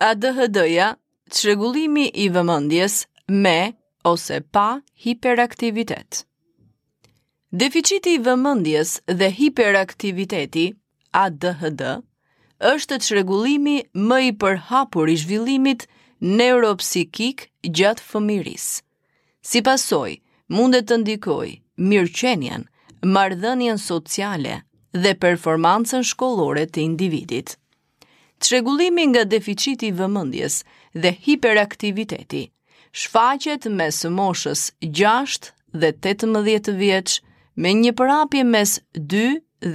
ADHD-ja, çrregullimi i vëmendjes me ose pa hiperaktivitet. Deficiti i vëmendjes dhe hiperaktiviteti, ADHD, është çrregullimi më i përhapur i zhvillimit neuropsikik gjatë fëmijërisë. Si pasojë, mundet të ndikojë mirëqenien, marrëdhënien sociale dhe performancën shkollore të individit. Çrregullimi nga deficiti i vëmendjes dhe hiperaktiviteti shfaqet mes moshës 6 dhe 18 vjeç me një përhapje mes 2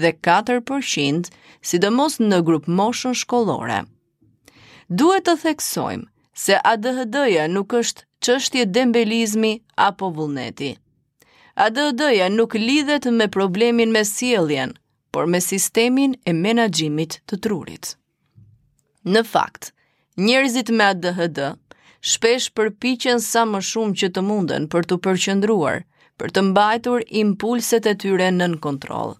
dhe 4%, sidomos në grupmoshën shkollore. Duhet të theksojmë se ADHD-ja nuk është çështje dembelizmi apo vullneti. ADHD-ja nuk lidhet me problemin me sjelljen, por me sistemin e menaxhimit të trurit. Në fakt, njerëzit me ADHD shpesh përpiqen sa më shumë që të munden për t'u përqendruar, për të mbajtur impulset e tyre nën kontroll.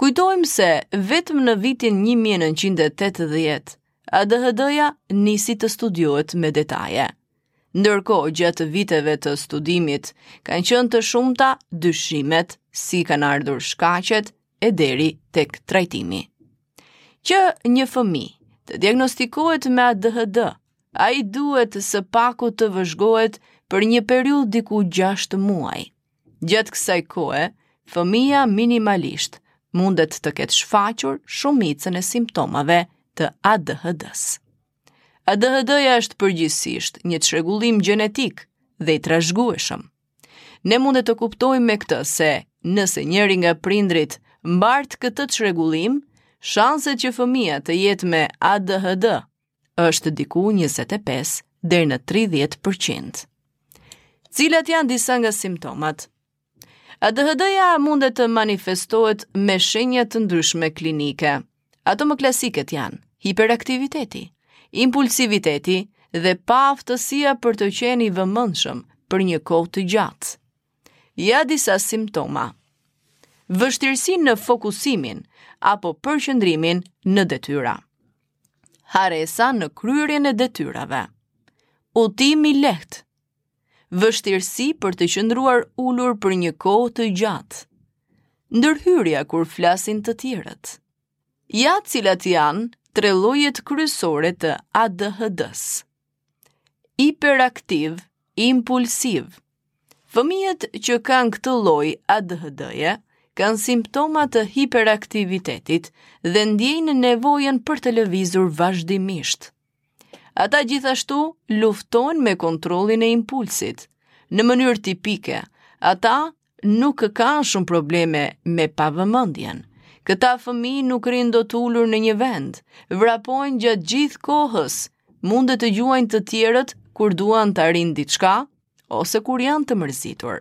Kujtojmë se vetëm në vitin 1980 ADHD-ja nisi të studiohet me detaje. Ndërkohë, gjatë viteve të studimit, kanë qenë të shumta dyshimet si kanë ardhur shkaqet e deri tek trajtimi. Që një fëmijë të diagnostikohet me ADHD, ai duhet së paku të vëzhgohet për një periudhë diku 6 muaj. Gjatë kësaj kohe, fëmija minimalisht mundet të ketë shfaqur shumicën e simptomave të ADHD-së. ADHD-ja është përgjithsisht një çrregullim gjenetik dhe i trashëgueshëm. Ne mund të kuptojmë me këtë se nëse njëri nga prindërit mbart këtë çrregullim, shanset që fëmija të jetë me ADHD është diku 25 deri në 30%. Cilat janë disa nga simptomat? ADHD-ja mundet të manifestohet me shenja të ndryshme klinike. Ato më klasiket janë hiperaktiviteti, impulsiviteti dhe paaftësia për të qenë i vëmendshëm për një kohë të gjatë. Ja disa simptoma. Vështirësi në fokusimin apo përqendrimin në detyra. Harresa në kryerjen e detyrave. Hutim i lehtë. Vështirësi për të qëndruar ulur për një kohë të gjatë. Ndërhyrja kur flasin të tjerët. Ja cilat janë tre llojet kryesore të ADHD-së. Hiperaktiv, impulsiv. Fëmijët që kanë këtë lloj ADHD-je kanë simptoma të hiperaktivitetit dhe ndjejnë nevojën për të lëvizur vazhdimisht. Ata gjithashtu luftojnë me kontrollin e impulsit. Në mënyrë tipike, ata nuk kanë shumë probleme me pavëmendjen. Këta fëmijë nuk rrinë dot ulur në një vend, vrapojnë gjatë gjithë kohës, mund të gjuajnë të tjerët kur duan të arrijnë diçka, ose kur janë të mërzitur.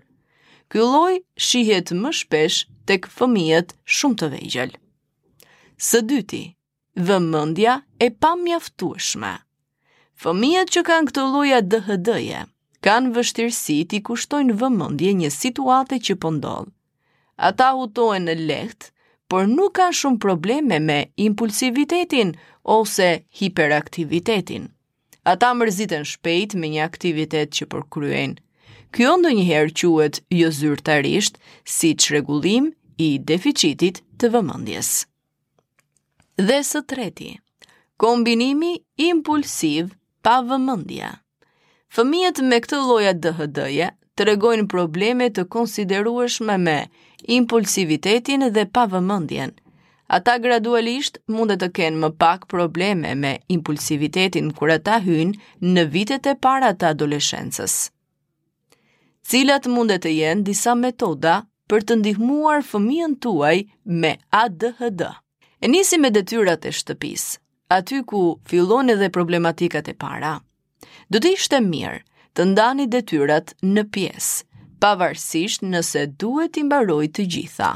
Ky lloj shihet më shpesh tek fëmijët shumë të vegjël. Së dyti, vëmendja e pamjaftueshme. Fëmijët që kanë këtë lloj ADHD-je kanë vështirësi t'i kushtojnë vëmendje një situate që po ndodh. Ata hutohen lehtë, por nuk kanë shumë probleme me impulsivitetin ose hiperaktivitetin. Ata mërziten shpejt me një aktivitet që po kryejnë. Kjo ndonjëherë quhet jo zyrtarisht si çrregullim i deficitit të vëmendjes. Dhe së treti, kombinimi impulsiv pavëmendja. Fëmijët me këtë lloj ADHD-je tregojnë probleme të konsiderueshme me impulsivitetin dhe pavëmendjen. Ata gradualisht mundet të kenë më pak probleme me impulsivitetin kur ata hyjnë në vitet e para të adoleshencës. Cilat mundet të jenë disa metoda për të ndihmuar fëmijën tuaj me ADHD? E nisim me detyrat e shtëpisë, aty ku fillojnë edhe problematikat e para. Do të ishte mirë të ndani detyrat në pjesë, pavarësisht nëse duhet t'i mbarojë të gjitha.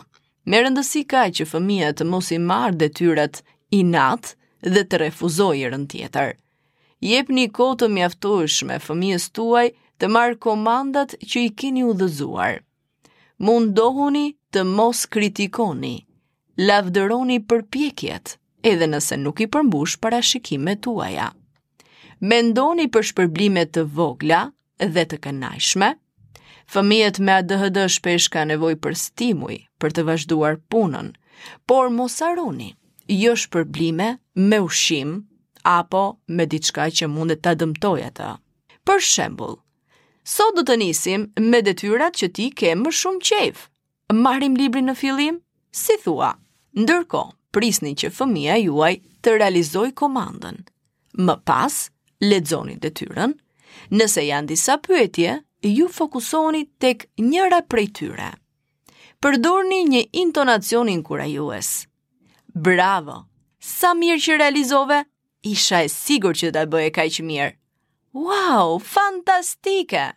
Më rëndësi ka që fëmija të mos i marrë detyrat inat dhe të refuzojë herën tjetër. Jepni kohë të mjaftueshme fëmijës tuaj të marrë komandat që i keni udhëzuar. Mundohuni të mos kritikoni, lavdëroni përpjekjet, edhe nëse nuk i përmbush parashikimet tuaja. Mendoni për shpërblime të vogla dhe të kënaqshme, fëmijët me ADHD shpesh kanë nevojë për stimuj për të vazhduar punën, por mos harroni, jo shpërblime me ushqim apo me diçka që mundet ta dëmtojë atë. Për shembull, sot do të nisim me detyrat që ti ke më shumë qejf. Marrim librin në fillim? Si thua? Ndërkohë, prisni që fëmija juaj të realizojë komandën. Më pas, lexoni detyrën, nëse janë disa pyetje, ju fokusoni tek njëra prej tyre. Përdorni një intonacion inkurajues. Bravo! Sa mirë që realizove? Isha e sigurt që ta bëje kaq mirë. Wow, fantastike!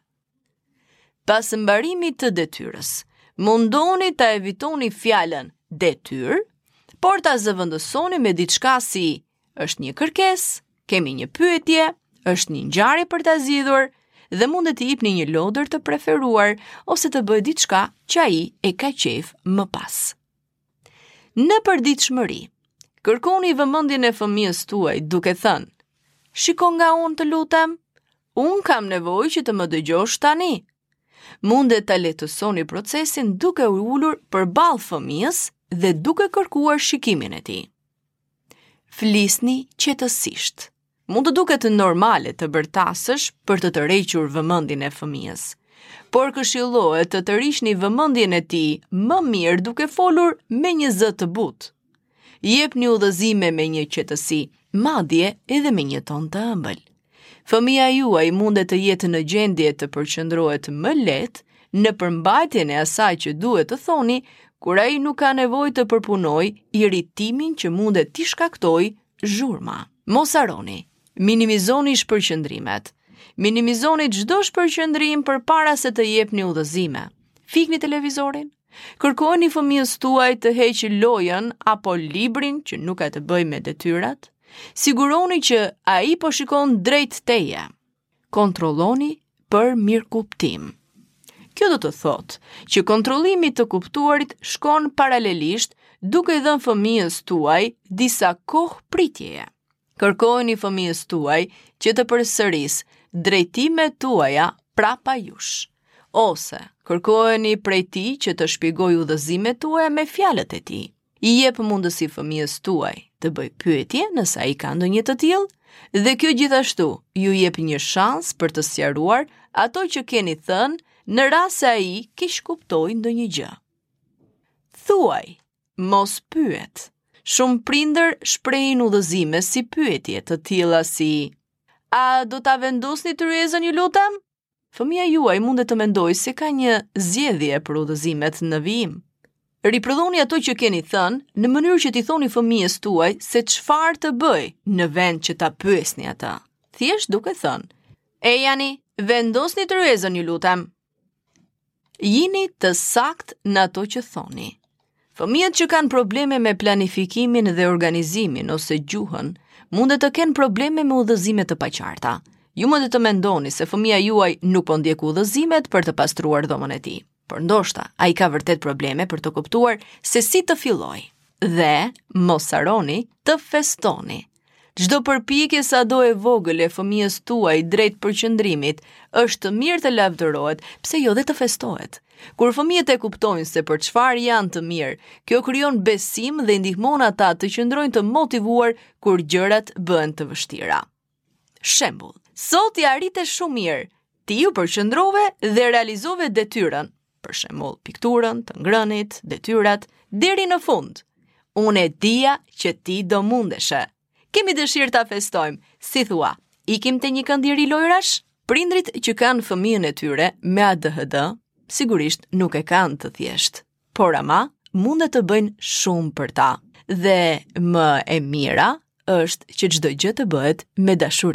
Pas mbarimit të detyrës, mundoni ta evitoni fjalën detyrë, por ta zëvendësoni me diçka si është një kërkesë, kemi një pyetje, është një ngjarje për ta zgjidhur, dhe mund t'i jepni një lodër të preferuar ose të bëjë diçka që ai e ka qejf më pas. Në përditshmëri, kërkoni vëmendjen e fëmijës tuaj duke thënë: Shiko nga unë të lutem, unë kam nevojë që të më dëgjosh tani. Mundet ta lehtësoni procesin duke u ulur përballë fëmijës dhe duke kërkuar shikimin e tij. Flisni qetësisht. Mund të duket normale të bërtasësh për të tërhequr vëmendjen e fëmijës, por këshillohet të tërhiqni vëmendjen e tij më mirë duke folur me një zë të butë. Jepni udhëzime me një qetësi, madje edhe me një ton të ëmbël. Fëmija juaj mundet të jetë në gjendje të përqendrohet më lehtë në përmbajtjen e asaj që duhet të thoni, kur ai nuk ka nevojë të përpunojë irritimin që mundet t'i shkaktojë zhurma. Mos harroni, minimizoni shpërqendrimet. Minimizoni çdo shpërqendrim përpara se të jepni udhëzime. Fikni televizorin, Kërkojini fëmijës tuaj të heqë lojën apo librin që nuk ka të bëjë me detyrat. Siguroni që ai po shikon drejt teje. Kontrolloni për mirëkuptim. Kjo do të thotë që kontrollimi i të kuptuarit shkon paralelisht duke i dhënë fëmijës tuaj disa kohë pritjeje. Kërkojeni fëmijës tuaj që të përsërisë drejtimet tuaja prapa jush. Ose, kërkojeni prej tij që të shpjegojë udhëzimet tuaja me fjalët e tij. I jep mundësi fëmijës tuaj të bëjë pyetje nëse ai ka ndonjë të tillë, dhe kjo gjithashtu ju jep një shans për të sqaruar ato që keni thënë në rast se ai keqkuptoi ndonjë gjë. Thuaj, Mos pyet. Shumë prindër shprehin udhëzime si pyetje të tilla si A do ta vendosni tryezën ju lutem? fëmija juaj mund të mendojë se ka një zgjedhje për udhëzimet në vijim. Riprodhoni ato që keni thënë në mënyrë që t'i thoni fëmijës tuaj se çfarë të bëjë në vend që ta pyesni atë. Thjesht duke thënë, ejani, vendosni tryezën ju lutem. Jini të saktë në ato që thoni. Fëmijët që kanë probleme me planifikimin dhe organizimin ose gjuhën, mund të kenë probleme me udhëzime të paqarta. Ju mund të mendoni se fëmija juaj nuk po ndjek udhëzimet për të pastruar dhomën e tij, por ndoshta ai ka vërtet probleme për të kuptuar se si të fillojë. Dhe mos haroni të festoni. Çdo përpjekje sado e vogël e fëmijës tuaj drejt përqendrimit, është të mirë të lavdërohet, pse jo dhe të festohet. Kur fëmijët e kuptojnë se për çfarë janë të mirë, kjo krijon besim dhe i ndihmon ata të qëndrojnë të motivuar kur gjërat bëhen të vështira. Shembull, sot ia arrite shumë mirë, ti u përqendrove dhe realizove detyrën. për shembull pikturën, të ngrënit, detyrat, deri në fund. Unë e dija që ti do mundeshe. Kemi dëshirë ta festojmë, si thua, ikim te një kënd i lojrash? Prindërit që kanë fëmijën e tyre me ADHD, sigurisht nuk e kanë të thjeshtë, por ama mund të bëjnë shumë për ta. Dhe më e mira është që çdo gjë të bëhet me dashuri.